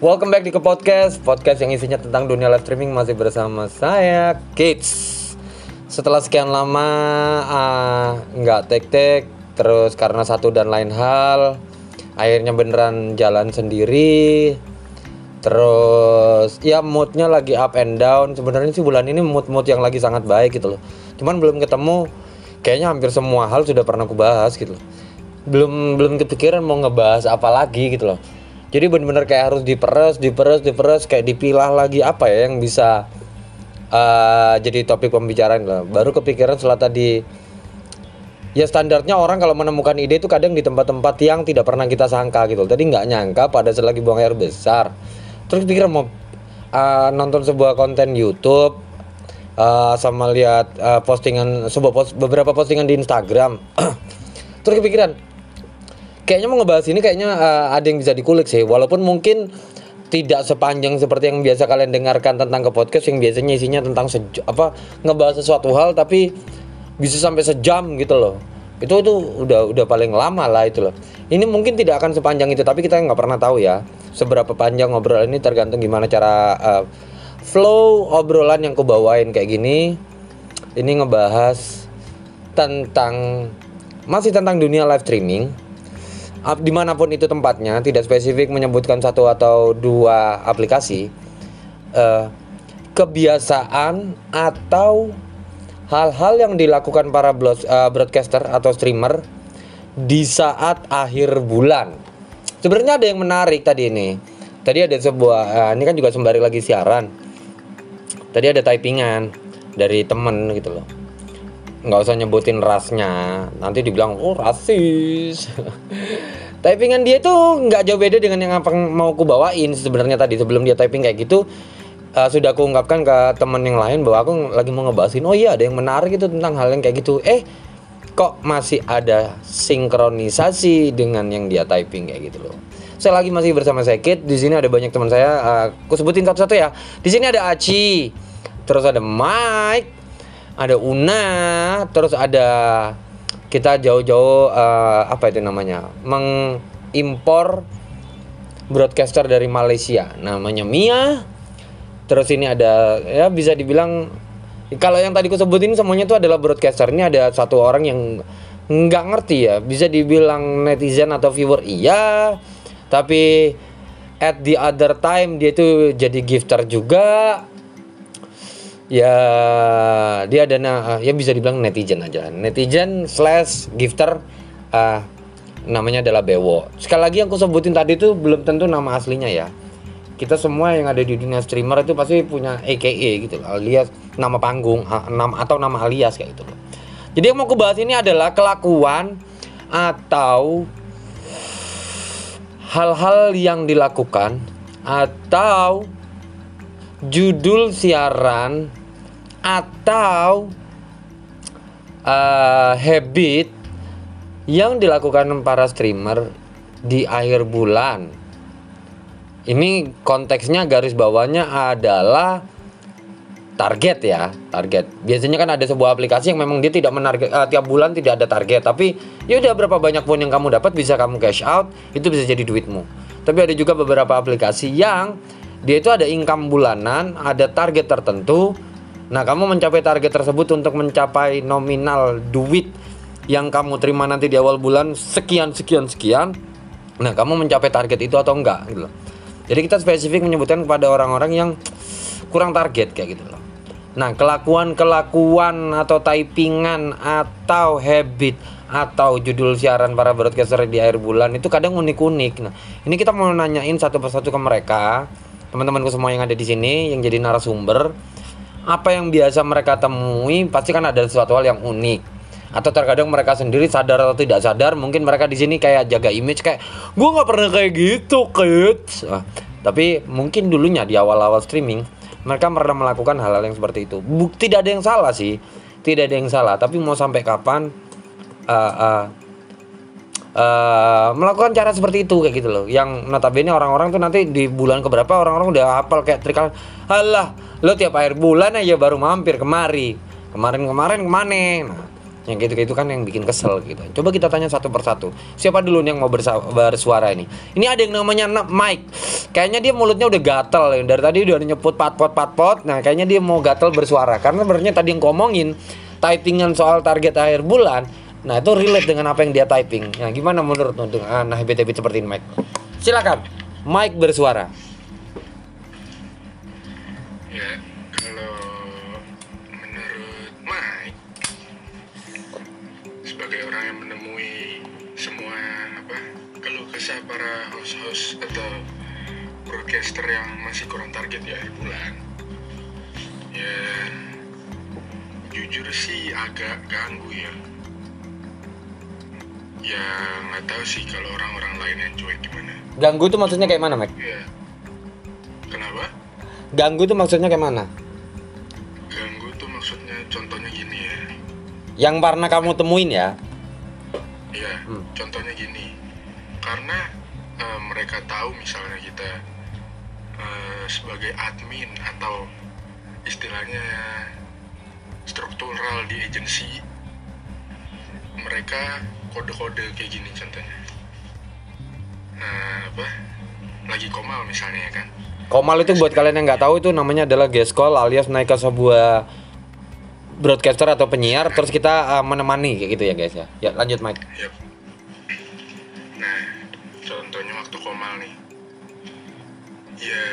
Welcome back di ke podcast. Podcast yang isinya tentang dunia live streaming Masih bersama saya Kids. Setelah sekian lama uh, nggak tek-tek Terus karena satu dan lain hal Akhirnya beneran jalan sendiri. Terus ya moodnya lagi up and down. Sebenarnya sih bulan ini mood-mood yang lagi sangat baik gitu loh. Cuman belum ketemu Kayaknya hampir semua hal sudah pernah aku bahas gitu loh. Belum belum kepikiran mau ngebahas apa lagi gitu loh jadi bener-bener kayak harus diperes diperes diperes kayak dipilah lagi apa ya yang bisa uh, jadi topik pembicaraan. Lah baru kepikiran setelah tadi ya standarnya orang kalau menemukan ide itu kadang di tempat-tempat yang tidak pernah kita sangka gitu. Tadi nggak nyangka pada saat lagi buang air besar. Terus pikiran mau uh, nonton sebuah konten YouTube uh, sama lihat uh, postingan sebuah post, beberapa postingan di Instagram. Terus kepikiran kayaknya mau ngebahas ini kayaknya uh, ada yang bisa dikulik sih. Walaupun mungkin tidak sepanjang seperti yang biasa kalian dengarkan tentang ke podcast yang biasanya isinya tentang apa ngebahas sesuatu hal tapi bisa sampai sejam gitu loh. Itu itu udah udah paling lama lah itu loh. Ini mungkin tidak akan sepanjang itu tapi kita nggak pernah tahu ya seberapa panjang ngobrol ini tergantung gimana cara uh, flow obrolan yang kubawain kayak gini. Ini ngebahas tentang masih tentang dunia live streaming di mana pun itu tempatnya tidak spesifik menyebutkan satu atau dua aplikasi uh, kebiasaan atau hal-hal yang dilakukan para uh, broadcaster atau streamer di saat akhir bulan. Sebenarnya ada yang menarik tadi ini. Tadi ada sebuah uh, ini kan juga sembari lagi siaran. Tadi ada typingan dari temen gitu loh nggak usah nyebutin rasnya. Nanti dibilang oh rasis. Typingan dia tuh nggak jauh beda dengan yang apa mau aku bawain sebenarnya tadi. Sebelum dia typing kayak gitu uh, sudah aku ungkapkan ke temen yang lain bahwa aku lagi mau ngebahasin oh iya ada yang menarik itu tentang hal yang kayak gitu. Eh kok masih ada sinkronisasi dengan yang dia typing kayak gitu loh? Saya lagi masih bersama saya Kit di sini ada banyak teman saya. Uh, aku sebutin satu-satu ya. Di sini ada Aci terus ada Mike ada Una, terus ada kita jauh-jauh uh, apa itu namanya? mengimpor broadcaster dari Malaysia namanya Mia. Terus ini ada ya bisa dibilang kalau yang tadi aku sebutin semuanya itu adalah broadcaster. Ini ada satu orang yang nggak ngerti ya, bisa dibilang netizen atau viewer iya, tapi at the other time dia itu jadi gifter juga ya dia ada nah, ya bisa dibilang netizen aja. Netizen slash gifter uh, namanya adalah Bewo. Sekali lagi yang aku sebutin tadi itu belum tentu nama aslinya ya. Kita semua yang ada di dunia streamer itu pasti punya AKA gitu alias nama panggung nama atau nama alias kayak gitu loh. Jadi yang mau aku bahas ini adalah kelakuan atau hal-hal yang dilakukan atau judul siaran atau uh, habit yang dilakukan para streamer di akhir bulan. Ini konteksnya garis bawahnya adalah target ya, target. Biasanya kan ada sebuah aplikasi yang memang dia tidak menarget uh, tiap bulan tidak ada target, tapi ya udah berapa banyak pun yang kamu dapat bisa kamu cash out, itu bisa jadi duitmu. Tapi ada juga beberapa aplikasi yang dia itu ada income bulanan, ada target tertentu, Nah, kamu mencapai target tersebut untuk mencapai nominal duit yang kamu terima nanti di awal bulan sekian sekian sekian. Nah, kamu mencapai target itu atau enggak gitu loh. Jadi kita spesifik menyebutkan kepada orang-orang yang kurang target kayak gitu loh. Nah, kelakuan-kelakuan atau typingan atau habit atau judul siaran para broadcaster di akhir bulan itu kadang unik-unik. Nah, ini kita mau nanyain satu persatu ke mereka, teman-temanku semua yang ada di sini yang jadi narasumber apa yang biasa mereka temui pasti kan ada sesuatu hal yang unik. Atau terkadang mereka sendiri sadar atau tidak sadar mungkin mereka di sini kayak jaga image kayak gue nggak pernah kayak gitu kids nah, tapi mungkin dulunya di awal-awal streaming mereka pernah melakukan hal-hal yang seperti itu. Bukti tidak ada yang salah sih tidak ada yang salah. Tapi mau sampai kapan uh, uh, uh, melakukan cara seperti itu kayak gitu loh. Yang notabene orang-orang tuh nanti di bulan keberapa orang-orang udah hafal kayak trik halah lo tiap akhir bulan aja baru mampir kemari. Kemarin-kemarin ke mana? Nah yang gitu gitu kan yang bikin kesel gitu. Coba kita tanya satu persatu. Siapa dulu yang mau bersuara ini? Ini ada yang namanya Na- Mike kayaknya dia mulutnya udah gatel. Ya. dari tadi udah nyebut patpot patpot nah kayaknya dia mau gatel bersuara. Karena sebenarnya tadi yang ngomongin typingan soal target akhir bulan nah itu relate dengan apa yang dia typing. Nah gimana menurut untuk ah, nah habit-habit seperti ini Mike? Silakan. Mike bersuara. Ya, kalau menurut Mike, sebagai orang yang menemui semua apa kalau kesah para host-host atau broadcaster yang masih kurang target di akhir bulan, ya jujur sih agak ganggu ya. Ya nggak tahu sih kalau orang-orang lain yang cuek gimana. ganggu itu maksudnya kayak mana Mike Ya, kenapa? ganggu itu maksudnya kayak mana Ganggu tuh maksudnya contohnya gini ya. yang pernah kamu temuin ya Iya, Hmm. contohnya gini, karena eh, mereka tahu misalnya kita eh, sebagai admin atau istilahnya struktural di agensi, mereka kode-kode kayak gini contohnya. Nah, apa? Lagi komal misalnya ya kan? Komal itu buat kalian yang nggak tahu itu namanya adalah guest call alias naik ke sebuah broadcaster atau penyiar terus kita uh, menemani kayak gitu ya guys ya. Ya lanjut Mike. Yap. Nah, contohnya waktu komal nih. Ya,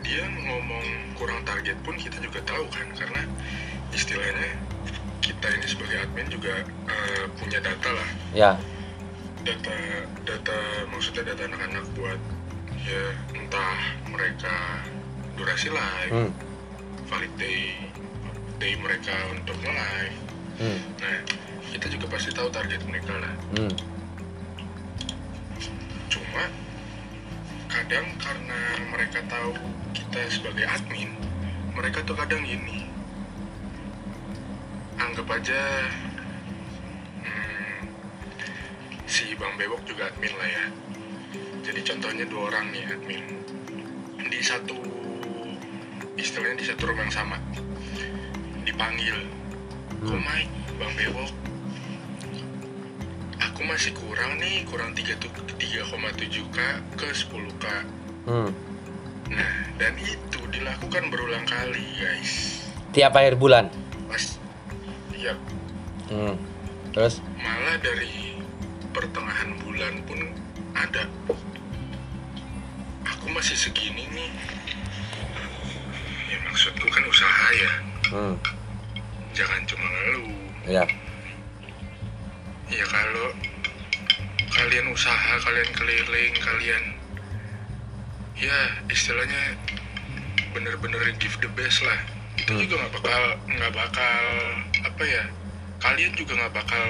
dia ngomong kurang target pun kita juga tahu kan karena istilahnya kita ini sebagai admin juga eh, punya data lah. Ya. Data data maksudnya data anak-anak buat ya entah mereka durasi live, Hmm. valid day, day mereka untuk live. Hmm. Nah, kita juga pasti tahu target mereka lah. Hmm. Cuma kadang karena mereka tahu kita sebagai admin, mereka tuh kadang gini. Anggap aja hmm, si Bang Bewok juga admin lah ya. Jadi contohnya dua orang nih admin di satu istilahnya di satu rumah yang sama dipanggil kok Hmm. Mike Bang Bewok aku masih kurang nih kurang 3 tu- 3,7k ke 10k Hmm. nah dan itu dilakukan berulang kali guys Tiap akhir bulan. pas ya Hmm. Terus malah dari pertengahan bulan pun ada aku masih segini nih ya maksudku kan usaha ya hmm. jangan cuma ngeluh Ya. ya kalau kalian usaha kalian keliling kalian ya istilahnya bener-bener give the best lah itu Hmm. juga nggak bakal nggak bakal apa ya kalian juga nggak bakal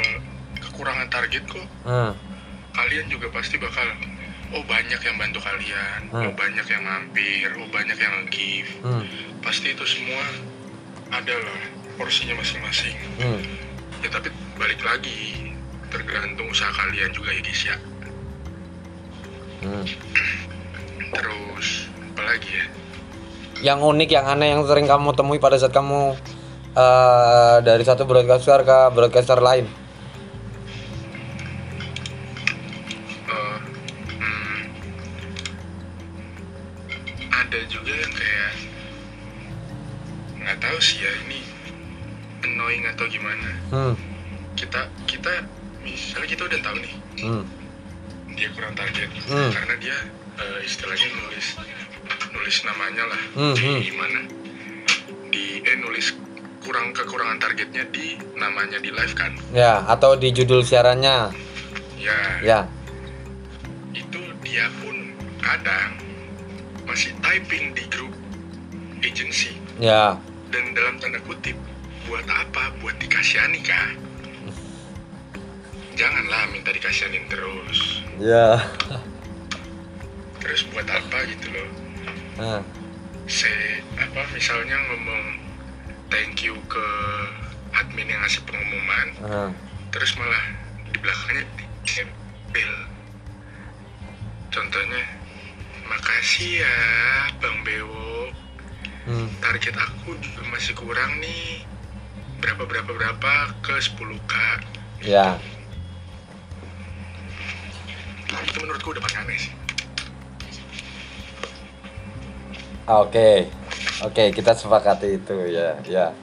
kekurangan target kok Hmm. kalian juga pasti bakal oh banyak yang bantu kalian Hmm. oh banyak yang mampir oh banyak yang give Hmm. pasti itu semua adalah porsinya masing-masing Hmm. ya tapi balik lagi tergantung usaha kalian juga ya guys ya Hmm. terus apa lagi ya Yang unik, yang aneh, yang sering kamu temui pada saat kamu uh, dari satu broadcaster ke broadcaster lain. Ya, atau di judul siarannya. ya Ya. itu dia pun kadang masih typing di grup agency Ya. dan dalam tanda kutip buat apa buat dikasihani kah janganlah minta dikasihanin terus Ya. terus buat apa gitu loh Nah. se apa misalnya ngomong thank you ke admin yang ngasih pengumuman Nah. terus malah di belakangnya ditempel contohnya makasih ya bang Bewo. Hmm. target aku juga masih kurang nih. Berapa berapa berapa ke 10k ya. Itu menurutku udah paling aneh sih. Oke. Oke kita sepakati itu ya. Ya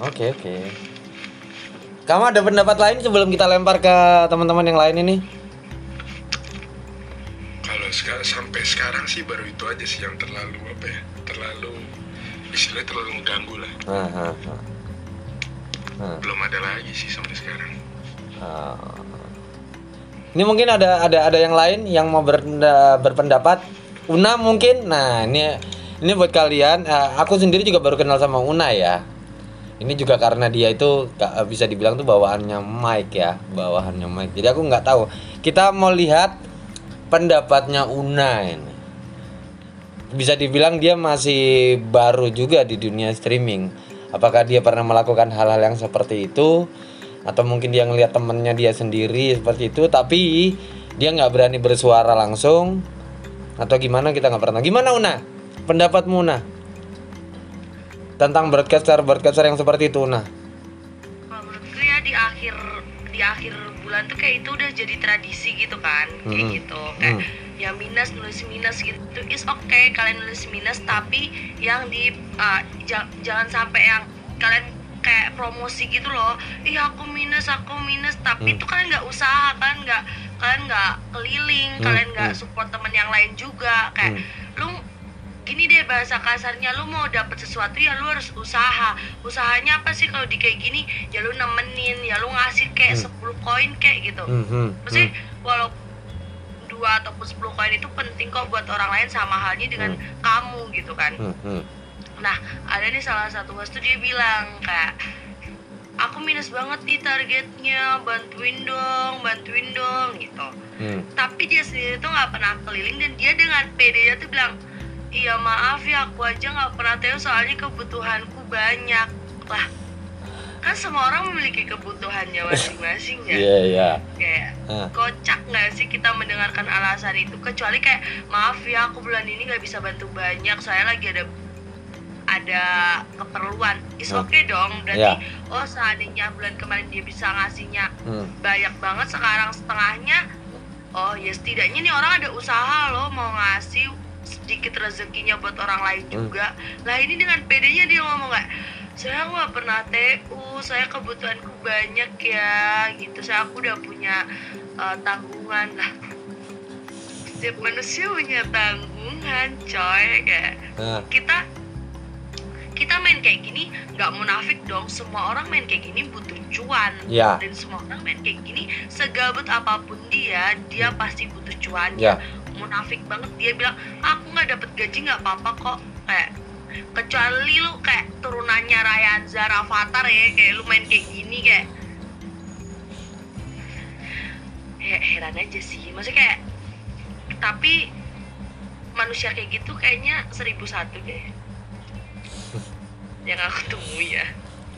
oke oke kamu ada pendapat lain sebelum kita lempar ke teman-teman yang lain ini kalau seka- sampai sekarang sih baru itu aja sih yang terlalu apa ya terlalu istilahnya terlalu mengganggu lah Nah, nah, nah. Nah, belum ada lagi sih sampai sekarang ah. Ini mungkin ada ada ada yang lain yang mau berpenda- berpendapat. Una mungkin. Nah, ini ini buat kalian. aku sendiri juga baru kenal sama Una ya. Ini juga karena dia itu bisa dibilang tuh bawaannya Mike ya, bawahannya Mike. Jadi aku nggak tahu. Kita mau lihat pendapatnya Una. Bisa dibilang dia masih baru juga di dunia streaming. Apakah dia pernah melakukan hal-hal yang seperti itu? Atau mungkin dia ngelihat temennya dia sendiri seperti itu, tapi dia nggak berani bersuara langsung? Atau gimana kita nggak pernah? Gimana Una? Pendapatmu Una? Tentang broadcaster broadcaster yang seperti itu Una? Kalau menurutku ya di akhir di akhir bulan tuh kayak itu udah jadi tradisi gitu kan kayak Hmm. gitu kayak Hmm. ya minus nulis minus gitu is okay kalian nulis minus tapi yang di uh, ja- jangan sampai yang kalian kayak promosi gitu loh ih aku minus aku minus tapi Hmm. itu kalian nggak usaha kan nggak kalian nggak keliling Hmm, kalian nggak hmm. support teman yang lain juga kayak lu gini deh bahasa kasarnya lu mau dapet sesuatu ya lu harus usaha usahanya apa sih kalau di kayak gini ya lu nemenin ya lu ngasih kayak Hmm. 10 koin kayak gitu Hmm, hmm, maksudnya hmm. walau dua ataupun 10 koin itu penting kok buat orang lain sama halnya dengan kamu gitu kan Hmm, hmm. nah ada nih salah satu host tuh dia bilang kayak aku minus banget nih targetnya bantuin dong bantuin dong gitu Hmm. tapi dia sendiri tuh nggak pernah keliling dan dia dengan PD-nya tuh bilang iya maaf ya aku aja nggak pernah tahu soalnya kebutuhanku banyak lah kan semua orang memiliki kebutuhannya masing-masing ya Iya, iya. kayak Ah. kocak nggak sih kita mendengarkan alasan itu kecuali kayak maaf ya aku bulan ini nggak bisa bantu banyak saya lagi ada ada keperluan is oke dong berarti Ya. oh seandainya bulan kemarin dia bisa ngasihnya Hmm. banyak banget sekarang setengahnya oh ya setidaknya nih orang ada usaha loh mau ngasih sedikit rezekinya buat orang lain Hmm. juga. Lah ini dengan pedenya dia ngomong kayak saya nggak pernah TU saya kebutuhanku banyak ya gitu. Saya aku udah punya uh, tanggungan. Lah setiap manusia punya tanggungan coy kayak Nah, kita kita main kayak gini nggak munafik dong. Semua orang main kayak gini butuh cuan. Ya. dan semua orang main kayak gini segabut apa pun dia dia pasti butuh cuannya Ya. Munafik banget. Dia bilang aku nggak dapet gaji nggak apa-apa kok. Kayak kecuali lu kayak turunannya Ryan Zara Avatar ya kayak lu main kayak gini kayak ya heran aja sih. Maksudnya kayak tapi manusia kayak gitu kayaknya seribu satu deh. Yang aku temui ya.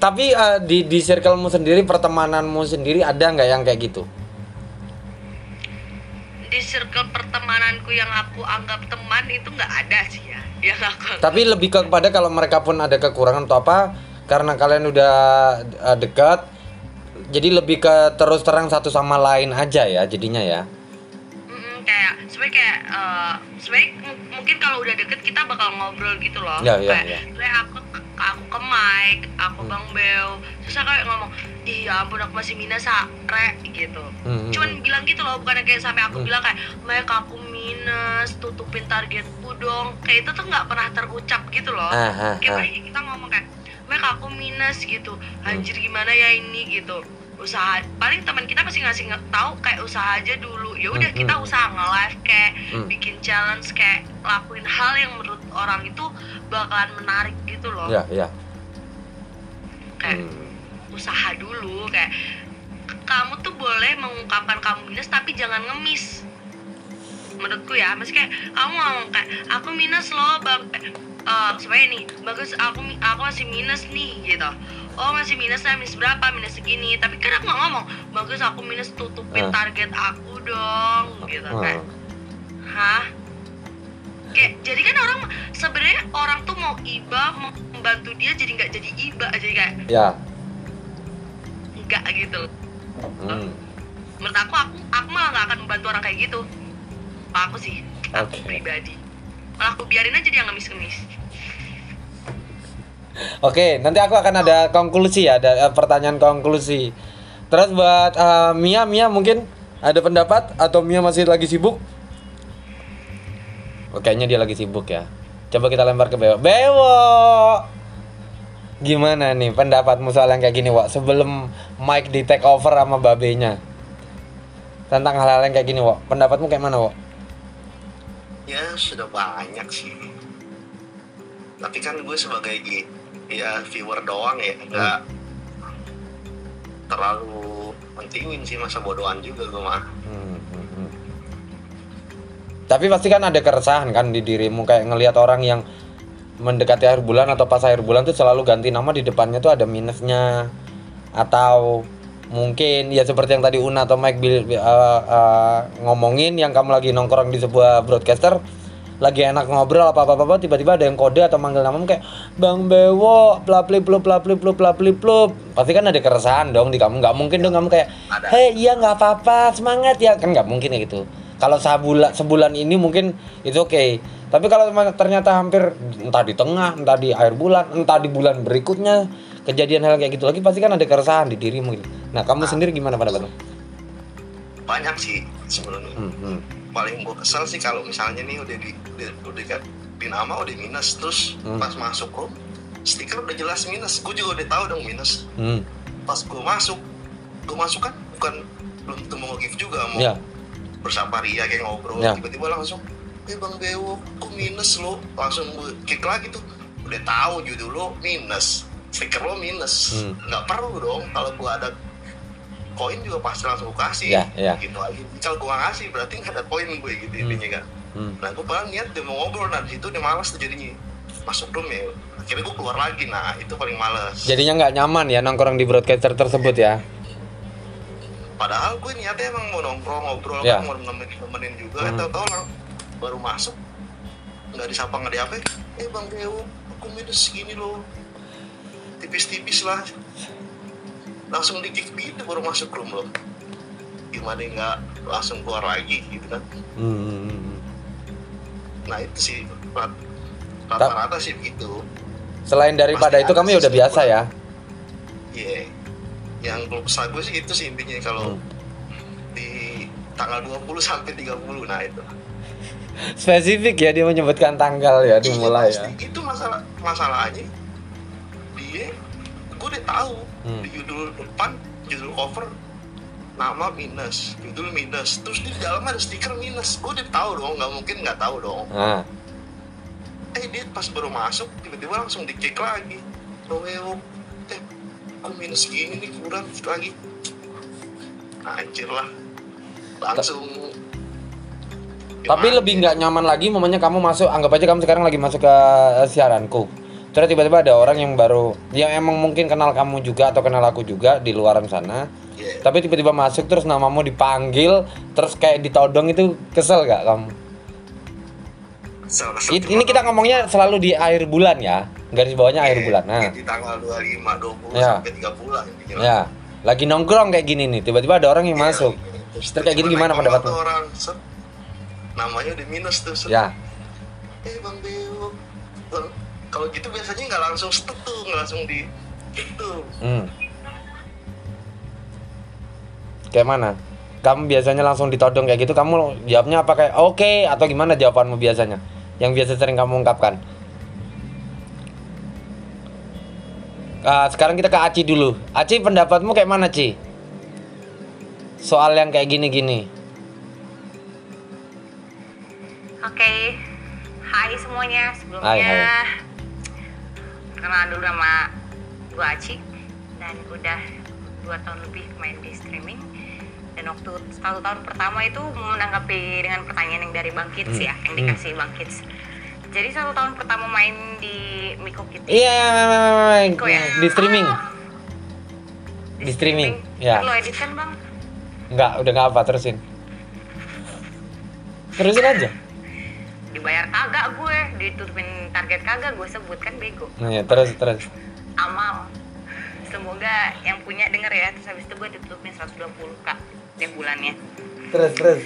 Tapi eh, di di circlemu sendiri, pertemananmu sendiri ada nggak yang kayak gitu? Circle pertemananku yang aku anggap teman itu nggak ada sih ya yang aku Tapi lebih ke kepada kalau mereka pun ada kekurangan atau apa, karena kalian udah eh, dekat, jadi lebih ke terus terang satu sama lain aja ya jadinya ya. Kayak sebenarnya kayak eh, sebenarnya mungkin kalau udah deket kita bakal ngobrol gitu loh Ya, ya, kayak ya. kayak aku aku ke Mike aku Hmm. Bang Bel terus aku kayak ngomong iya ampun aku masih minus ah, re gitu Hmm, hmm, cuman hmm. bilang gitu loh bukan kayak sampai aku Hmm. bilang kayak Mike aku minus tutupin targetku dong kayak itu tuh nggak pernah terucap gitu loh Ah, ah, kayak ah. kita ngomong kayak Mike aku minus gitu anjir gimana ya ini gitu usaha paling teman kita pasti ngasih nge- tahu kayak usaha aja dulu ya udah Hmm, kita hmm. usaha nge-live kayak Hmm. bikin challenge kayak lakuin hal yang menurut orang itu bakalan menarik gitu loh Ya, ya. kayak Hmm. usaha dulu kayak kamu tuh boleh mengungkapkan kamu minus tapi jangan ngemis menurutku ya meski kayak kamu ngomong kayak aku minus loh bang eh, eh, supaya nih bagus aku aku masih minus nih gitu oh masih minus lah minus berapa minus segini tapi kan aku nggak ngomong bagus aku minus tutupin Ah. target aku dong gitu Ah. kayak hah kayak jadi kan orang sebenarnya orang tuh mau iba mau membantu dia jadi nggak jadi iba jadi kayak Ya. nggak gitu Hmm. menurut aku aku aku malah nggak akan membantu orang kayak gitu aku sih aku pribadi malah aku biarin aja dia ngemis-ngemis Oke, nanti aku akan ada konklusi ya, ada eh, pertanyaan konklusi. Terus buat eh, Mia, Mia mungkin ada pendapat atau Mia masih lagi sibuk? Oh, kayaknya dia lagi sibuk ya. Coba kita lempar ke Bewo. Bewo! Gimana nih pendapatmu soal yang kayak gini, Wak? Sebelum Mike di take over sama babenya. Tentang hal-hal yang kayak gini, Wak. Pendapatmu kayak mana, Wak? ya sudah banyak sih tapi kan gue sebagai ya viewer doang ya nggak terlalu pentingin sih masa bodohan juga gue mah. Hmm, hmm, hmm. Tapi pasti kan ada keresahan kan di dirimu kayak ngelihat orang yang mendekati akhir bulan atau pas akhir bulan tuh selalu ganti nama di depannya tuh ada minusnya. Atau mungkin ya seperti yang tadi Una atau Mike uh, uh, ngomongin yang kamu lagi nongkrong di sebuah broadcaster lagi enak ngobrol apa apa apa tiba-tiba ada yang kode atau manggil namamu kayak Bang Bewo plapli plup plapli plup plapli plup pasti kan ada keresahan dong di kamu nggak mungkin dong kamu kayak hei iya nggak apa-apa semangat ya. Kan nggak mungkin ya gitu. Kalau sebulan sebulan ini mungkin itu oke tapi kalau ternyata hampir entah di tengah entah di akhir bulan entah di bulan berikutnya kejadian hal kayak gitu lagi pasti kan ada keresahan di dirimu gitu. nah kamu sendiri gimana pendapatmu banyak sih sebelumnya hmm, hmm. Paling gue kesel sih kalau misalnya nih udah di udah, udah kan di nama udah minus terus Hmm. pas masuk kok stiker udah jelas minus gue juga udah tahu dong minus Hmm. pas gue masuk gue masuk kan bukan belum tentu mau gift juga mau ya bersama Ria kayak ngobrol Ya. tiba-tiba langsung eh bang Bewo kok minus lo langsung gue kick lagi tuh udah tahu judul lo minus stiker lo minus Hmm. nggak perlu dong kalau gue ada koin juga pasti langsung gue kasih Ya, ya. gitu kalau gue nggak kasih berarti nggak ada koin gue gitu Hmm. intinya kan hmm. nah gue paling niat dia mau ngobrol nah di situ dia malas tuh jadinya masuk room ya akhirnya gue keluar lagi nah itu paling males jadinya nggak nyaman ya nongkrong di broadcaster tersebut ya padahal gue niatnya emang mau nongkrong ngobrol Ya. kan mau nemenin, nemenin juga Hmm. atau tau lah baru masuk nggak disapa nggak diapa eh bang Dewo aku minus segini loh tipis-tipis lah langsung di kick gitu baru masuk room loh gimana nggak langsung keluar lagi gitu kan hmm. nah itu sih rat- rata-rata sih begitu selain daripada Pasti itu ya udah biasa ya Iya. Yang kalau kesal gue sih itu sih intinya kalau Hmm. di tanggal 20 sampai 30 nah itu. spesifik ya dia menyebutkan tanggal ya dimulai Iya, ya. Itu masalah masalahnya dia gue udah tahu Hmm. di judul depan judul cover nama minus. Judul minus. Terus di dalam ada stiker minus. Gue udah tahu dong nggak mungkin nggak tahu dong. Nah eh dia pas baru masuk tiba-tiba langsung di kick lagi. Romeo eh kok minus gini nih kurang lagi. Anjir lah. Langsung. Tapi Gimana? lebih ya? nggak nyaman lagi momennya kamu masuk anggap aja kamu sekarang lagi masuk ke eh, siaranku. Terus tiba-tiba ada orang yang baru yang emang mungkin kenal kamu juga atau kenal aku juga di luaran sana. Iya. Tapi tiba-tiba masuk terus namamu dipanggil terus kayak ditodong itu kesel gak kamu? Kesel- kesel. Ini kita ngomongnya selalu di akhir bulan ya. Garis bawahnya akhir Iya, bulan. Nah, di tanggal 25 20 Ya. sampai 30 lah intinya ya. Lagi nongkrong kayak gini nih, tiba-tiba ada orang yang Iya, masuk. terus Terus kayak gitu gimana pendapatmu? orang set, namanya udah minus tuh set. Ya. eh bang Beo kalau gitu biasanya nggak langsung tuh nggak langsung di itu Hmm. Kayak mana? Kamu biasanya langsung ditodong kayak gitu, kamu jawabnya apa kayak oke atau gimana jawabanmu biasanya? Yang biasa sering kamu ungkapkan. Ah, sekarang kita ke Aci dulu. Aci pendapatmu kayak mana, Ci? Soal yang kayak gini-gini. Oke, hai semuanya. Sebelumnya, Hai, hai. Perkenalan dulu nama gue Aci dan udah dua tahun lebih main di streaming. Dan waktu satu tahun pertama itu menanggapi dengan pertanyaan yang dari Bang Kids Hmm, ya, yang hmm. dikasih Bang Kids. Jadi satu tahun pertama main di Miko Kitty. Iya, ya? di streaming. Ah, Di streaming, ya. Lo edit kan bang? Enggak, udah nggak apa terusin. Terusin aja. Dibayar kagak gue ditutupin target kagak gue sebut kan bego Nah, ya, terus terus. amal semoga yang punya denger ya terus habis itu gue ditutupin 120 kak tiap bulannya Terus terus.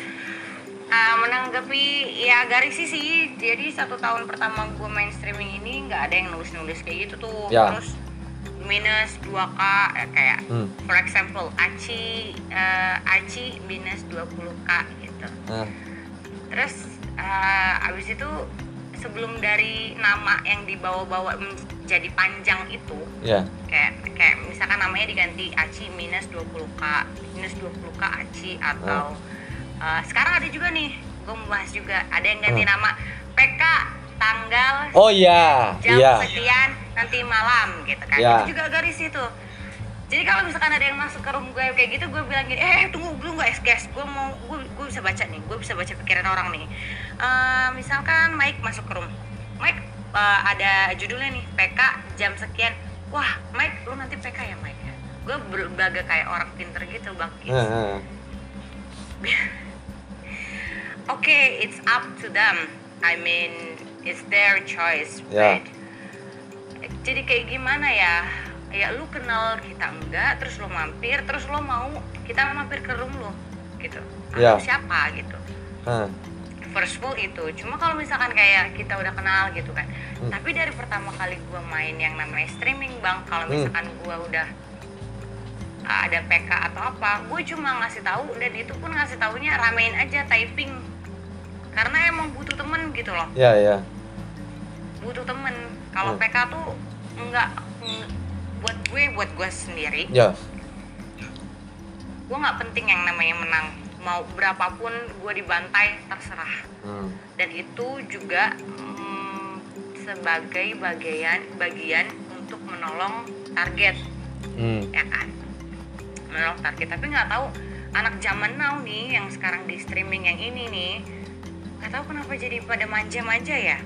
Ah, menanggapi ya garis sih sih jadi satu tahun pertama gue main streaming ini nggak ada yang nulis nulis kayak gitu tuh Ya. terus minus 2k eh, kayak Hmm. for example Aci eh, Aci minus 20k gitu Nah, terus eh, abis itu sebelum dari nama yang dibawa-bawa menjadi panjang itu ya. kayak kayak misalkan namanya diganti Aci minus 20k minus 20k Aci atau uh, sekarang ada juga nih gue mau bahas juga ada yang ganti Hmm. nama PK tanggal Oh iya, jam iya. sekian nanti malam gitu kan Ya. itu juga garis itu jadi kalau misalkan ada yang masuk ke room gue kayak gitu gue bilang gini eh tunggu dulu nggak guys gue mau gue, gue bisa baca nih gue bisa baca pikiran orang nih Eh, misalkan Mike masuk ke room Mike eh, ada judulnya nih PK jam sekian wah Mike lu nanti PK ya Mike ya gue berbagai kayak orang pinter gitu bang. Nah, nah. Oke, it's up to them. I mean, it's their choice, Ya. right? Jadi kayak gimana ya? Ya lu kenal kita enggak, terus lu mampir, terus lu mau kita mampir ke room lu, gitu. Atau siapa gitu. First of all itu. Cuma kalau misalkan kayak kita udah kenal gitu kan. Hmm. Tapi dari pertama kali gua main yang namanya streaming, Bang, kalau Hmm. misalkan gua udah uh, ada PK atau apa, gue cuma ngasih tahu dan itu pun ngasih taunya ramein aja typing. Karena emang butuh temen gitu loh. ya ya. butuh temen kalau Hmm. PK tuh enggak eng- buat gue buat gue sendiri Ya. gue nggak penting yang namanya menang mau berapapun gue dibantai terserah. Hmm. dan itu juga mm, sebagai bagian bagian untuk menolong target. Hmm. ya kan? Menolong target. Tapi nggak tahu anak zaman now nih yang sekarang di streaming yang ini nih nggak tahu kenapa jadi pada manja-manja ya.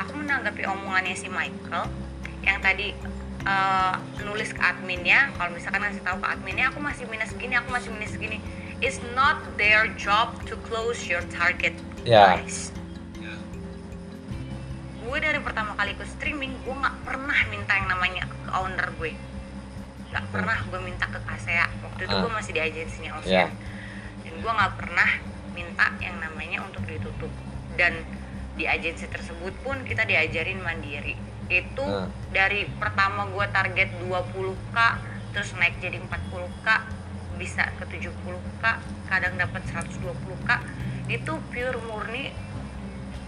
Aku menanggapi omongannya si Michael yang tadi eh, nulis ke adminnya. Kalau misalkan ngasih tahu ke adminnya aku masih minus segini aku masih minus segini it's not their job to close your target Ya. guys gue dari pertama kali ikut streaming gue nggak pernah minta yang namanya ke owner gue nggak pernah gue minta ke Kasea waktu itu Ah. gue masih di agensinya Ya. Ocean dan gue nggak pernah minta yang namanya untuk ditutup dan di agensi tersebut pun kita diajarin mandiri itu Ah. dari pertama gue target 20k terus naik jadi 40k bisa ke 70k kadang dapat 120k itu pure murni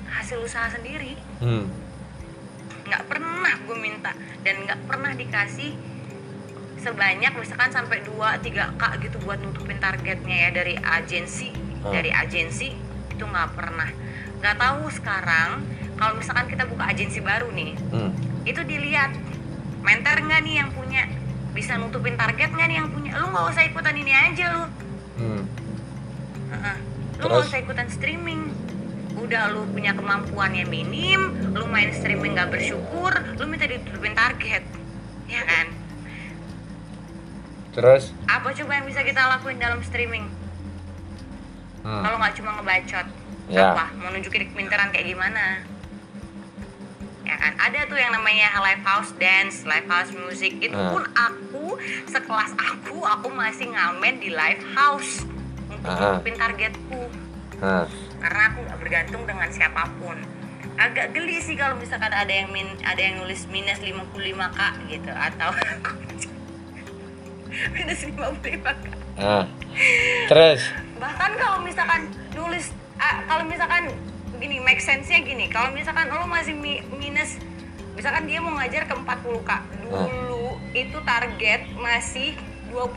hasil usaha sendiri Hmm. nggak pernah gue minta dan nggak pernah dikasih sebanyak misalkan sampai 2-3 k gitu buat nutupin targetnya ya dari agensi Hmm. dari agensi itu nggak pernah nggak tahu sekarang kalau misalkan kita buka agensi baru nih Hmm. itu dilihat mentor nggak nih yang punya bisa nutupin target nggak nih yang punya lu nggak usah ikutan ini aja lu Hmm. Heeh. lu nggak usah ikutan streaming udah lu punya kemampuan yang minim lu main streaming nggak bersyukur lu minta ditutupin target ya kan Terus? apa coba yang bisa kita lakuin dalam streaming Hmm. kalau nggak cuma ngebacot Ya. apa mau nunjukin kepintaran kayak gimana ya kan ada tuh yang namanya live house dance live house music itu Ah. pun aku sekelas aku aku masih ngamen di live house untuk Ah. nutupin targetku Nah. karena aku nggak bergantung dengan siapa pun agak geli sih kalau misalkan ada yang min ada yang nulis minus 55k gitu atau minus 55k Nah. Terus? bahkan kalau misalkan nulis ah, kalau misalkan gini make sense-nya gini. Kalau misalkan lo masih mi- minus misalkan dia mau ngajar ke 40k dulu itu target masih 20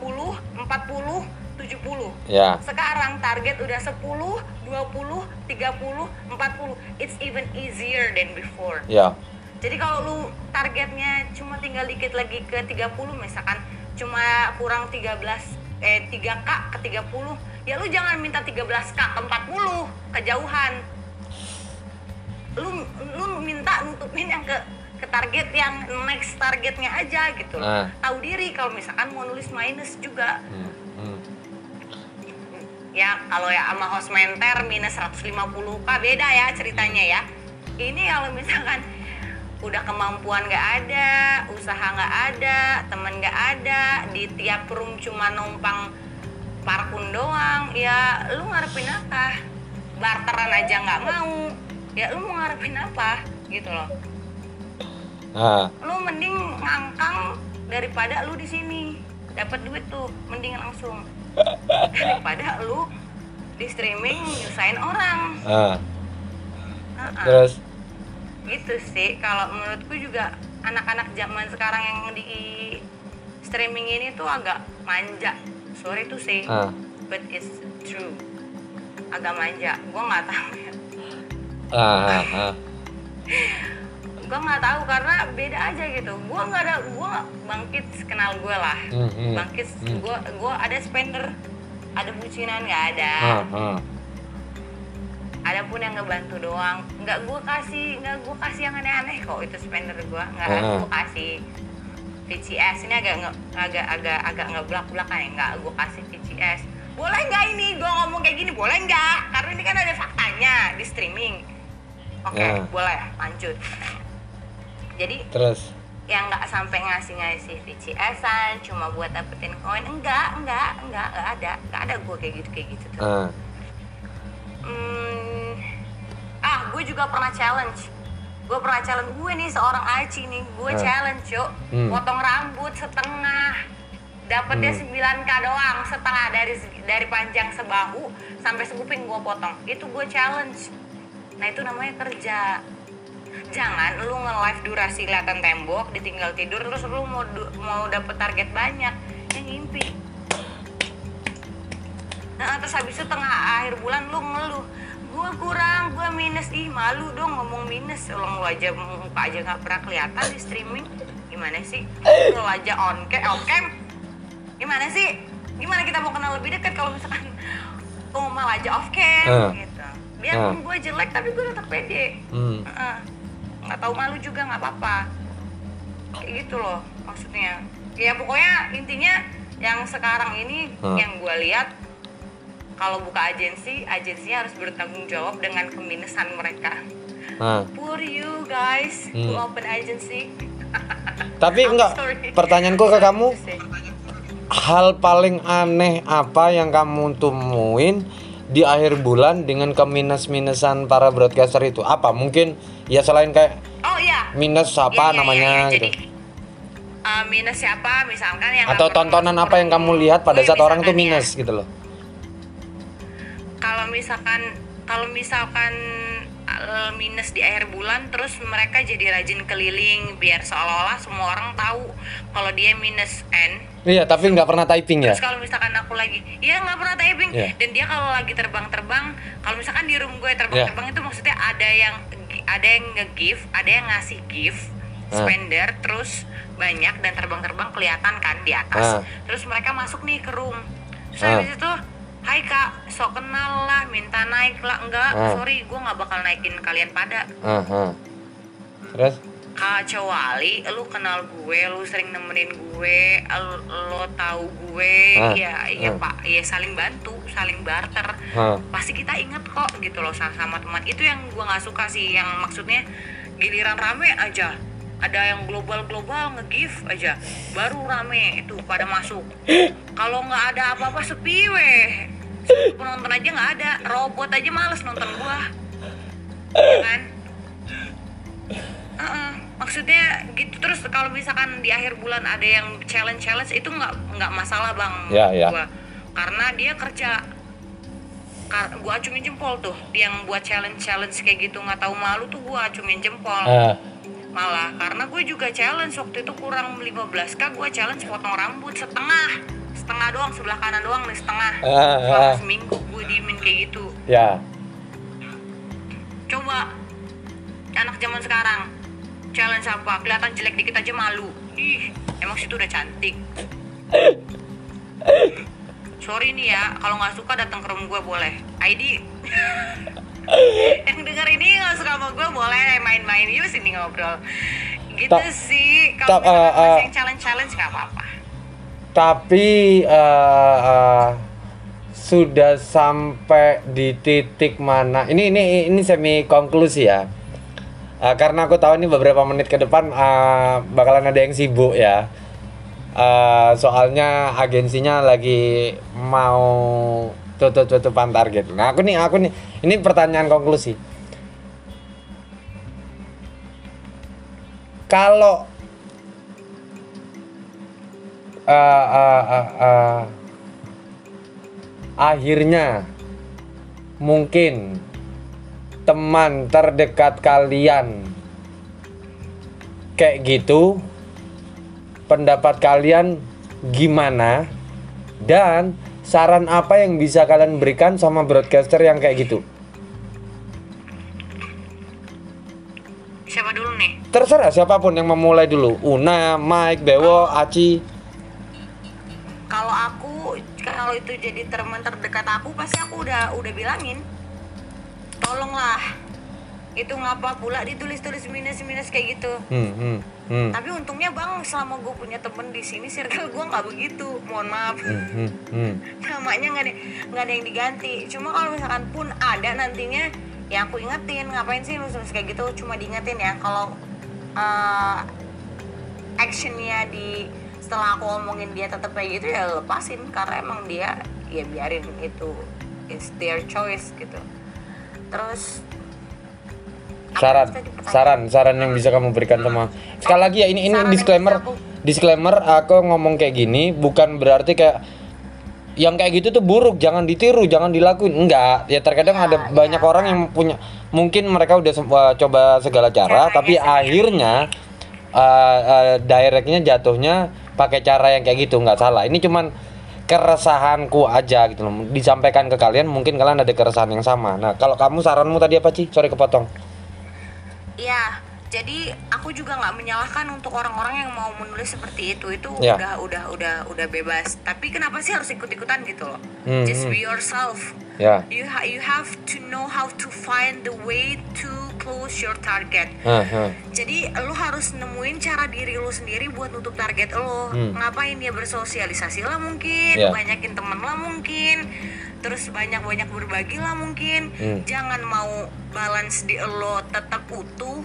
40 70 Ya. sekarang target udah 10 20 30 40 it's even easier than before. Ya. jadi kalau lu targetnya cuma tinggal dikit lagi ke 30 misalkan cuma kurang 13 eh 3K ke 30 ya lu jangan minta 13K ke 40 kejauhan lu lu minta nutupin yang ke ke target yang next targetnya aja gitu Nah. tahu diri kalau misalkan mau nulis minus juga Hmm. Hmm. ya kalau ya sama host menter minus 150k beda ya ceritanya ya ini kalau misalkan udah kemampuan nggak ada usaha nggak ada temen nggak ada di tiap room cuma numpang parfum doang ya lu ngarepin apa barteran aja nggak mau ya lu mau ngarepin apa? Gitu loh. Ah. Lu mending ngangkang daripada lu di sini. Dapat duit tuh mending langsung. Daripada lu di streaming nyusahin orang. Ah. Heeh. terus? Gitu sih kalau menurutku juga anak-anak zaman sekarang yang di streaming ini tuh agak manja. Sorry tuh sih ah. but it's true. Agak manja. Gue nggak tahu ya ah ah, ah. gue nggak tahu karena beda aja gitu. Gue nggak ada gue bangkit kenal gue lah. Hmm, hmm, bangkit hmm. gue gue ada spender ada bucinan nggak ada. Ah ah. Ada pun yang ngebantu doang nggak gue kasih nggak gue kasih yang aneh-aneh kok itu spender gue nggak Ah. gue kasih VCS ini agak nge, agak agak agak ngeblak belakan ya nggak gue kasih VCS boleh nggak ini? Gue ngomong kayak gini boleh nggak? Karena ini kan ada faktanya di streaming oke Ya. boleh lanjut jadi terus yang nggak sampai ngasih ngasih VCS-an cuma buat dapetin koin enggak enggak enggak enggak ada enggak ada gue kayak gitu kayak gitu tuh ah Hmm, ah, gue juga pernah challenge. Gue pernah challenge gue nih seorang Aci nih, gue Ah. challenge yuk, Hmm. potong rambut setengah, dapetnya Hmm. 9 k doang, setengah dari dari panjang sebahu sampai sekuping gue potong. Itu gue challenge. Nah itu namanya kerja. Jangan lu nge-live durasi kelihatan tembok, ditinggal tidur terus lu mau mau dapet target banyak, yang ngimpi. Nah, terus habis itu tengah akhir bulan lu ngeluh. Gue kurang, gue minus. Ih malu dong ngomong minus. Orang lu aja muka aja nggak pernah kelihatan di streaming. Gimana sih? Lu aja on cam off cam. Gimana sih? Gimana kita mau kenal lebih dekat kalau misalkan? Ngomong aja off cam Ah. gitu biarpun gue jelek tapi gue tetap pede. Hmm. Nggak tahu malu juga nggak apa-apa. Kayak gitu loh maksudnya. Ya pokoknya intinya yang sekarang ini Hmm. yang gue lihat kalau buka agensi agensinya harus bertanggung jawab dengan keminusan mereka. Ah. Poor you guys who Hmm. open agency. Tapi enggak sorry. pertanyaanku ke kamu. hal paling aneh apa yang kamu temuin di akhir bulan dengan keminus-minusan para broadcaster itu apa? Mungkin ya selain kayak oh iya. minus Iya, apa iya, namanya iya, iya. gitu. Jadi, uh, minus siapa? Misalkan yang atau tontonan apa yang kamu lihat pada Gue saat orang tuh misalkan ya, minus gitu loh. Kalau misalkan kalau misalkan minus di akhir bulan terus mereka jadi rajin keliling biar seolah-olah semua orang tahu kalau dia minus N iya tapi nggak pernah typing ya terus kalau misalkan aku lagi ya nggak pernah typing Iya. dan dia kalau lagi terbang-terbang kalau misalkan di room gue terbang-terbang Iya. itu maksudnya ada yang ada yang nge-give ada yang ngasih gift Ah. spender terus banyak dan terbang-terbang kelihatan kan di atas Ah. terus mereka masuk nih ke room terus Ah. habis itu Hai kak, sok kenal lah, minta naik lah Enggak, Ah. sorry, gue nggak bakal naikin kalian pada ah, ah. terus kecuali lu kenal gue, lu sering nemenin gue, lu, lo tahu gue, Ah, ya ya ah. pak, ya saling bantu, saling barter. ah. Pasti kita inget kok gitu loh sama, sama teman. Itu yang gue nggak suka sih, yang maksudnya giliran rame aja, ada yang global global nge-give aja, baru rame itu pada masuk. Kalau nggak ada apa-apa sepi weh, penonton aja nggak ada, robot aja males nonton gua, ya kan? Heeh, maksudnya gitu terus kalau misalkan di akhir bulan ada yang challenge challenge itu nggak nggak masalah bang Ya, ya. gua. Karena dia kerja. Kar- gua acungin jempol tuh. Yang buat challenge challenge kayak gitu nggak tahu malu tuh gua acungin jempol. Ah, malah karena gue juga challenge. Waktu itu kurang 15 k gue challenge potong rambut setengah. Setengah doang sebelah kanan doang nih setengah. Ah, selama ah. seminggu gue diemin kayak gitu. Ya. Coba anak zaman sekarang challenge apa? Kelihatan jelek dikit aja malu. Ih emang situ udah cantik. Sorry nih ya kalau nggak suka datang ke room gue boleh. ID yang denger ini nggak suka sama gue boleh main-main yuk sini ngobrol gitu Ta- sih kalau masih eh. yang challenge challenge nggak apa-apa tapi eh, eh, sudah sampai di titik mana ini ini ini semi konklusi ya Eh, karena aku tahu ini beberapa menit ke depan eh, bakalan ada yang sibuk ya. Eh, soalnya agensinya lagi mau tutup-tutupan target. Nah, aku nih, aku nih, ini pertanyaan konklusi. Kalau eh, eh, eh, eh, akhirnya mungkin teman terdekat kalian kayak gitu pendapat kalian gimana dan saran apa yang bisa kalian berikan sama broadcaster yang kayak gitu Siapa dulu nih? terserah siapa pun yang memulai dulu Una, Mike, Bewo, Aci Kalau aku kalau itu jadi teman terdekat aku pasti aku udah udah bilangin. Tolonglah. Itu ngapa pula ditulis-tulis minus-minus kayak gitu. hmm, hmm, hmm, Tapi untungnya bang selama gue punya temen di sini circle gue nggak begitu. Mohon maaf. hmm, hmm, hmm. namanya nggak ada nggak ada yang diganti cuma kalau misalkan pun ada nantinya ya aku ingetin ngapain sih lu terus kayak gitu cuma diingetin ya kalau eh, actionnya di setelah aku ngomongin dia tetap kayak gitu ya lepasin karena emang dia ya biarin itu is their choice gitu terus saran saran saran yang bisa kamu berikan sama sekali lagi ya ini ini Saran disclaimer aku- disclaimer aku ngomong kayak gini bukan berarti kayak yang kayak gitu tuh buruk jangan ditiru jangan dilakuin. Enggak ya terkadang Ya, ada ya, banyak orang yang punya mungkin mereka udah uh, coba segala cara Caranya tapi sendiri. akhirnya uh, uh, directnya jatuhnya pakai cara yang kayak gitu nggak salah. Ini cuman keresahanku aja gitu loh. Disampaikan ke kalian mungkin kalian ada keresahan yang sama. Nah kalau kamu saranmu tadi apa sih sorry kepotong Iya, jadi aku juga nggak menyalahkan untuk orang-orang yang mau menulis seperti itu. Itu Ya. udah udah udah udah bebas. Tapi kenapa sih harus ikut-ikutan gitu loh? Hmm, Just hmm. be yourself. ya You ha- you have to know how to find the way to close your target. Hah, hah. Jadi lu harus nemuin cara diri lu sendiri buat nutup target lo. Hmm. Ngapain ya bersosialisasi lah mungkin, Ya. banyakin temen lah mungkin, terus banyak-banyak berbagi lah mungkin. Hmm. Jangan mau balance di lo tetap utuh,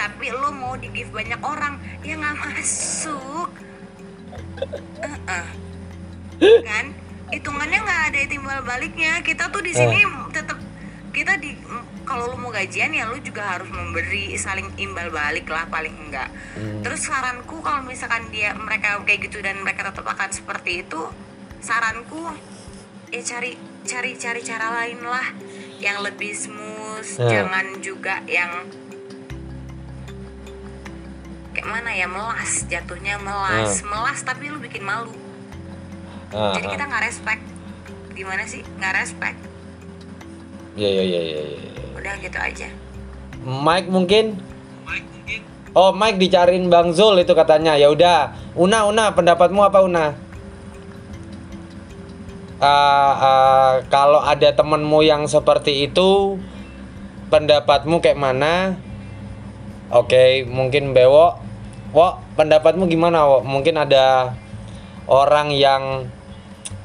tapi lo mau di give banyak orang ya nggak masuk. Uh-uh. kan? Hitungannya nggak ada timbal baliknya. Kita tuh di sini tetap kita di kalau lu mau gajian ya lu juga harus memberi saling imbal balik lah paling enggak terus saranku kalau misalkan dia mereka kayak gitu dan mereka tetap akan seperti itu saranku ya cari cari cari cara lain lah yang lebih smooth Ya. jangan juga yang kayak mana ya melas jatuhnya melas melas tapi lu bikin malu Ah, jadi kita nggak respect gimana sih nggak respect Ya ya ya ya. ya. udah gitu aja Mike mungkin? Oh Mike dicariin Bang Zul itu katanya. Ya udah. Una Una pendapatmu apa Una? Ah, kalau ada temenmu yang seperti itu, pendapatmu kayak mana? Oke, mungkin Bewo. Wo, pendapatmu gimana, Wo? Mungkin ada orang yang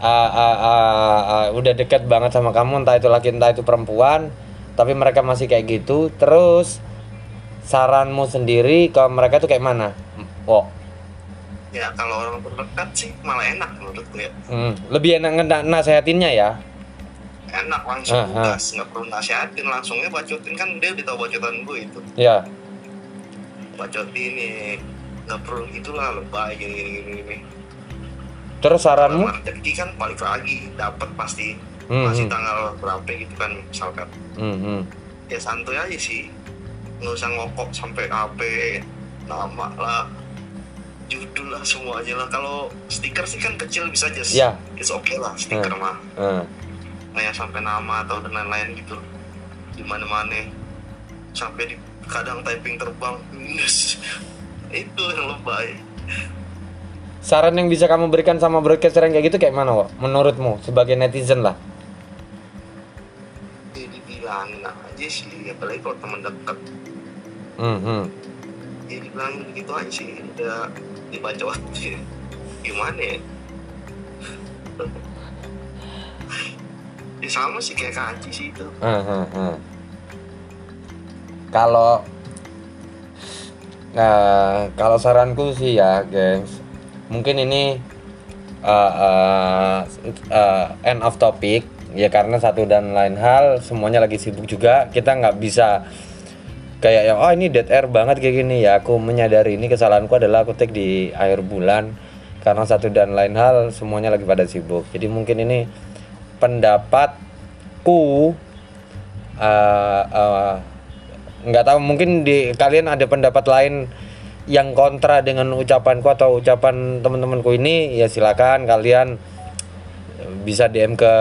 ah, ah, ah, ah, udah deket banget sama kamu, entah itu laki entah itu perempuan, tapi mereka masih kayak gitu. Terus saranmu sendiri ke mereka tuh kayak mana? Wo, ya kalau orang terdekat sih malah enak menurut gue ya hmm, lebih enak ngena- nasehatinnya ya? enak langsung Ah, ah. gas nggak perlu nasihatin langsungnya bacotin kan dia udah tahu bacotan gue itu Ya, bacotin nih nggak perlu gitulah lebay gini gini gini, gini. terus saranmu? Rezeki kan balik lagi dapat pasti Hmm, masih hmm. tanggal berapa gitu kan misalkan Hmm, hmm. ya santuy aja sih nggak usah ngokok sampai HP nama lah judul lah semuanya lah kalau stiker sih kan kecil bisa aja Ya. it's okay lah stiker mah Ah. nggak yang sampai nama atau dan lain-lain gitu di mana-mana sampai di kadang typing terbang itu yang lebay Saran yang bisa kamu berikan sama broadcaster yang kayak gitu kayak mana, Wo? Menurutmu sebagai netizen lah. ya dibilangin aja sih apalagi kalau teman dekat Hmm, hmm. ya dibilangin begitu aja sih udah dibaca waktu gimana ya? Ya sama sih kayak kaji sih itu. Ah, ah, ah. Kalau Nah, kalau saranku sih ya, gengs, mungkin ini uh, uh, uh, end of topic ya karena satu dan lain hal semuanya lagi sibuk juga kita nggak bisa kayak yang oh ini dead air banget kayak gini ya aku menyadari ini kesalahanku adalah aku take di akhir bulan karena satu dan lain hal semuanya lagi pada sibuk jadi mungkin ini pendapatku uh, uh, nggak tahu mungkin di kalian ada pendapat lain yang kontra dengan ucapanku atau ucapan teman-temanku ini ya silakan kalian bisa DM ke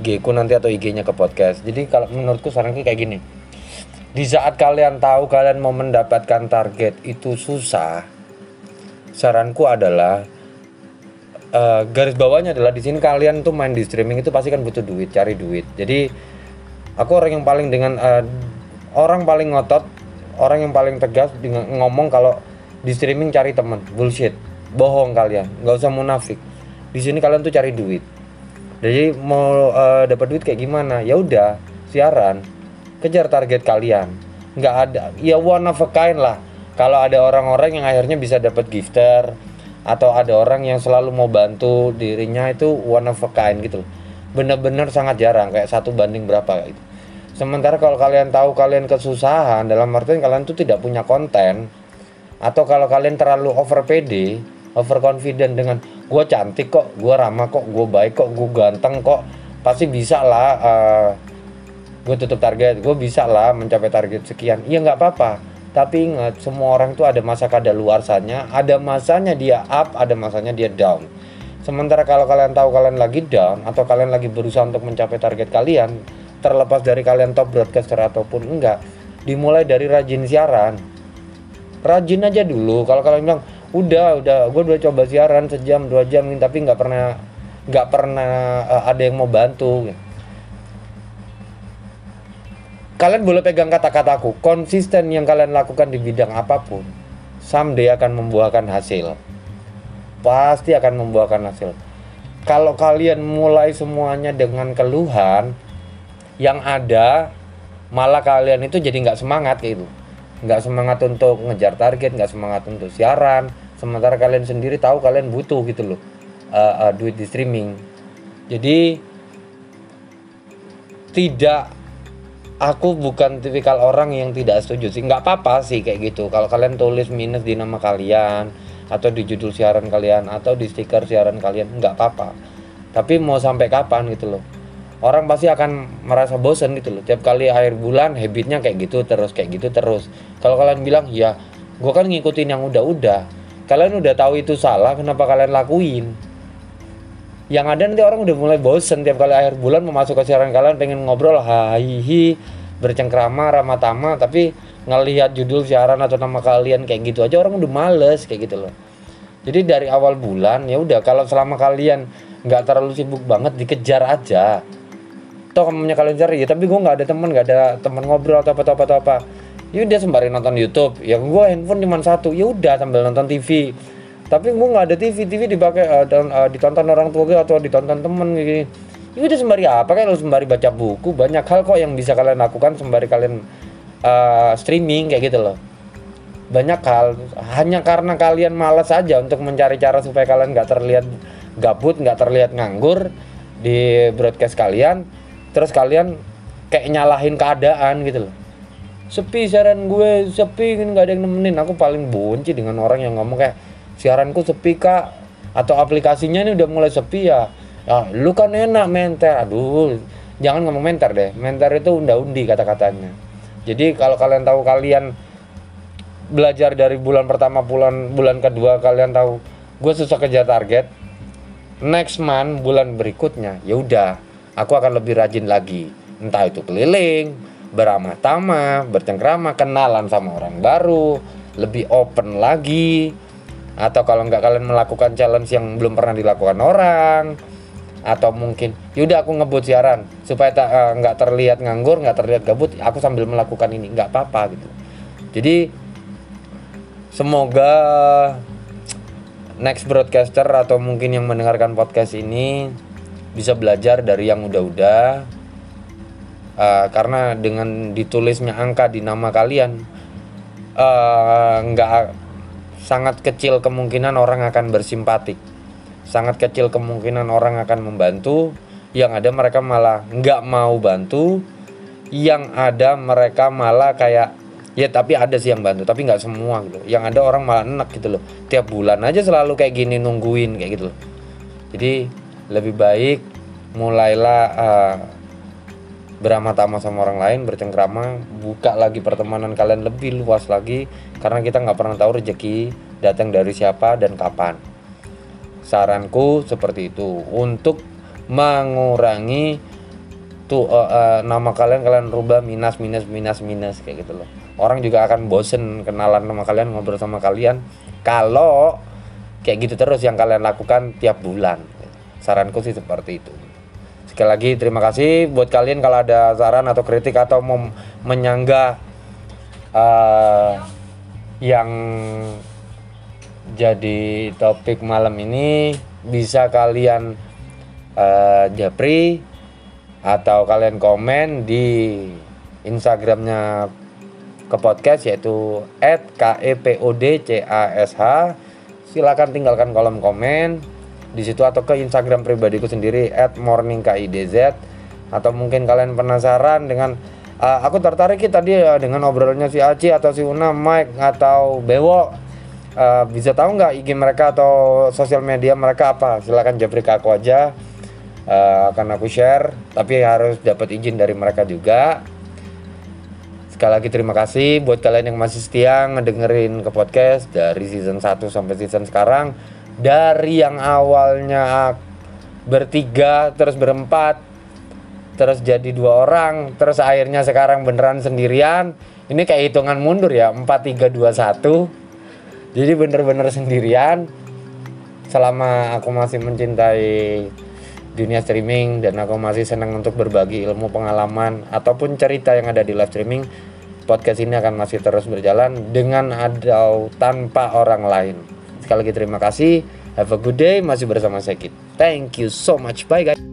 IG ku nanti atau IG-nya ke podcast. Jadi kalau menurutku saranku kayak gini. Di saat kalian tahu kalian mau mendapatkan target itu susah, saranku adalah uh, garis bawahnya adalah di sini kalian tuh main di streaming itu pasti kan butuh duit, cari duit. Jadi aku orang yang paling dengan uh, orang paling ngotot orang yang paling tegas dengan ngomong kalau di streaming cari teman. Bullshit. Bohong kalian. Nggak usah munafik. Di sini kalian tuh cari duit. Jadi mau uh, dapat duit kayak gimana? Ya udah siaran kejar target kalian. Nggak ada ya one of a kind lah. Kalau ada orang-orang yang akhirnya bisa dapat gifter atau ada orang yang selalu mau bantu dirinya itu one of a kind gitu bener-bener sangat jarang kayak satu banding berapa gitu. Sementara kalau kalian tahu kalian kesusahan dalam artian kalian tuh tidak punya konten atau kalau kalian terlalu over PD, over confident dengan gue cantik kok, gue ramah kok, gue baik kok, gue ganteng kok, pasti bisa lah uh, gue tutup target, gue bisa lah mencapai target sekian. Iya nggak apa-apa. Tapi ingat semua orang tuh ada masa kada luarsanya, ada masanya dia up, ada masanya dia down. Sementara kalau kalian tahu kalian lagi down atau kalian lagi berusaha untuk mencapai target kalian, terlepas dari kalian top broadcaster ataupun enggak dimulai dari rajin siaran rajin aja dulu kalau kalian bilang udah udah gue udah coba siaran sejam dua jam tapi nggak pernah nggak pernah uh, ada yang mau bantu kalian boleh pegang kata-kataku konsisten yang kalian lakukan di bidang apa pun someday akan membuahkan hasil. Pasti akan membuahkan hasil. Kalau kalian mulai semuanya dengan keluhan yang ada malah kalian itu jadi nggak semangat gitu. Nggak semangat untuk ngejar target nggak semangat untuk siaran. Sementara kalian sendiri tahu kalian butuh gitu loh uh, uh, duit di streaming. Jadi tidak aku bukan tipikal orang yang tidak setuju sih. Nggak apa-apa sih kayak gitu. Kalau kalian tulis minus di nama kalian atau di judul siaran kalian atau di stiker siaran kalian nggak apa-apa. Tapi mau sampai kapan gitu loh. Orang pasti akan merasa bosan gitu loh. Tiap kali akhir bulan habitnya kayak gitu terus kayak gitu terus. Kalau kalian bilang ya gue kan ngikutin yang udah-udah. Kalian udah tahu itu salah kenapa kalian lakuin yang ada nanti orang udah mulai bosen tiap kali akhir bulan memasuk ke siaran kalian pengen ngobrol hihi bercengkrama ramah tamah tapi ngelihat judul siaran atau nama kalian kayak gitu aja orang udah males kayak gitu loh. Jadi dari awal bulan ya udah kalau selama kalian nggak terlalu sibuk banget dikejar aja. Toh kamunya kalian cari ya tapi gue nggak ada teman nggak ada teman ngobrol atau apa apa atau apa. Ya udah sembari nonton YouTube. Ya gue handphone cuma satu. Ya udah sambil nonton TV tapi gue nggak ada TV TV dipakai uh, dan, uh, ditonton orang tua gue atau ditonton temen gini. Ya udah sembari apa? Kan sembari baca buku banyak hal kok yang bisa kalian lakukan sembari kalian uh, streaming kayak gitu loh. Banyak hal hanya karena kalian malas saja untuk mencari cara supaya kalian nggak terlihat gabut nggak terlihat nganggur di broadcast kalian terus kalian kayak nyalahin keadaan gitu loh. Sepi siaran gue sepi nggak ada yang nemenin. Aku paling benci dengan orang yang ngomong kayak siaranku sepi kak. Atau aplikasinya ini udah mulai sepi ya. Ya lu kan enak menter. Aduh jangan ngomong menter deh. Menter itu unda-undi kata-katanya. Jadi kalau kalian tahu kalian belajar dari bulan pertama bulan bulan kedua kalian tahu gue susah kejar target. Next month bulan berikutnya ya udah aku akan lebih rajin lagi. Entah itu keliling beramah tamah bercengkrama kenalan sama orang baru lebih open lagi atau kalau nggak kalian melakukan challenge yang belum pernah dilakukan orang atau mungkin yaudah aku ngebut siaran supaya tak uh, nggak terlihat nganggur nggak terlihat gabut aku sambil melakukan ini nggak apa-apa gitu. Jadi semoga next broadcaster atau mungkin yang mendengarkan podcast ini bisa belajar dari yang udah-udah uh, karena dengan ditulisnya angka di nama kalian eh, nggak sangat kecil kemungkinan orang akan bersimpatik. Sangat kecil kemungkinan orang akan membantu. Yang ada mereka malah nggak mau bantu. Yang ada mereka malah kayak ya tapi ada sih yang bantu tapi nggak semua gitu. Yang ada orang malah enak gitu loh. Tiap bulan aja selalu kayak gini nungguin kayak gitu loh. Jadi lebih baik mulailah eh, beramah-tamah sama orang lain bercengkrama buka lagi pertemanan kalian lebih luas lagi karena kita nggak pernah tahu rezeki datang dari siapa dan kapan. Saranku seperti itu. Untuk mengurangi tuh eh, eh, nama kalian kalian rubah minus minus minus minus kayak gitu loh. Orang juga akan bosen kenalan sama kalian ngobrol sama kalian kalau kayak gitu terus yang kalian lakukan tiap bulan. Saranku sih seperti itu sekali lagi terima kasih buat kalian kalau ada saran atau kritik atau mau menyangga eh, yang jadi topik malam ini bisa kalian eh, japri atau kalian komen di Instagramnya ke podcast yaitu @kepodcash silakan tinggalkan kolom komen di situ atau ke Instagram pribadiku sendiri @morningkidz atau mungkin kalian penasaran dengan eh, aku tertarik tadi ya dengan obrolannya si Aci atau si Una Mike atau Bewo. Eh, bisa tahu nggak IG mereka atau sosial media mereka apa? Silakan japri ke aku aja. Eh, akan aku share tapi harus dapat izin dari mereka juga. Sekali lagi terima kasih buat kalian yang masih setia ngedengerin ke podcast dari season 1 sampai season sekarang dari yang awalnya bertiga terus berempat terus jadi dua orang terus akhirnya sekarang beneran sendirian. Ini kayak hitungan mundur ya 4 3 2 1 jadi bener-bener sendirian. Selama aku masih mencintai dunia streaming dan aku masih senang untuk berbagi ilmu pengalaman ataupun cerita yang ada di live streaming podcast ini akan masih terus berjalan dengan atau tanpa orang lain sekali lagi terima kasih. Have a good day masih bersama Sekit thank you so much. Bye guys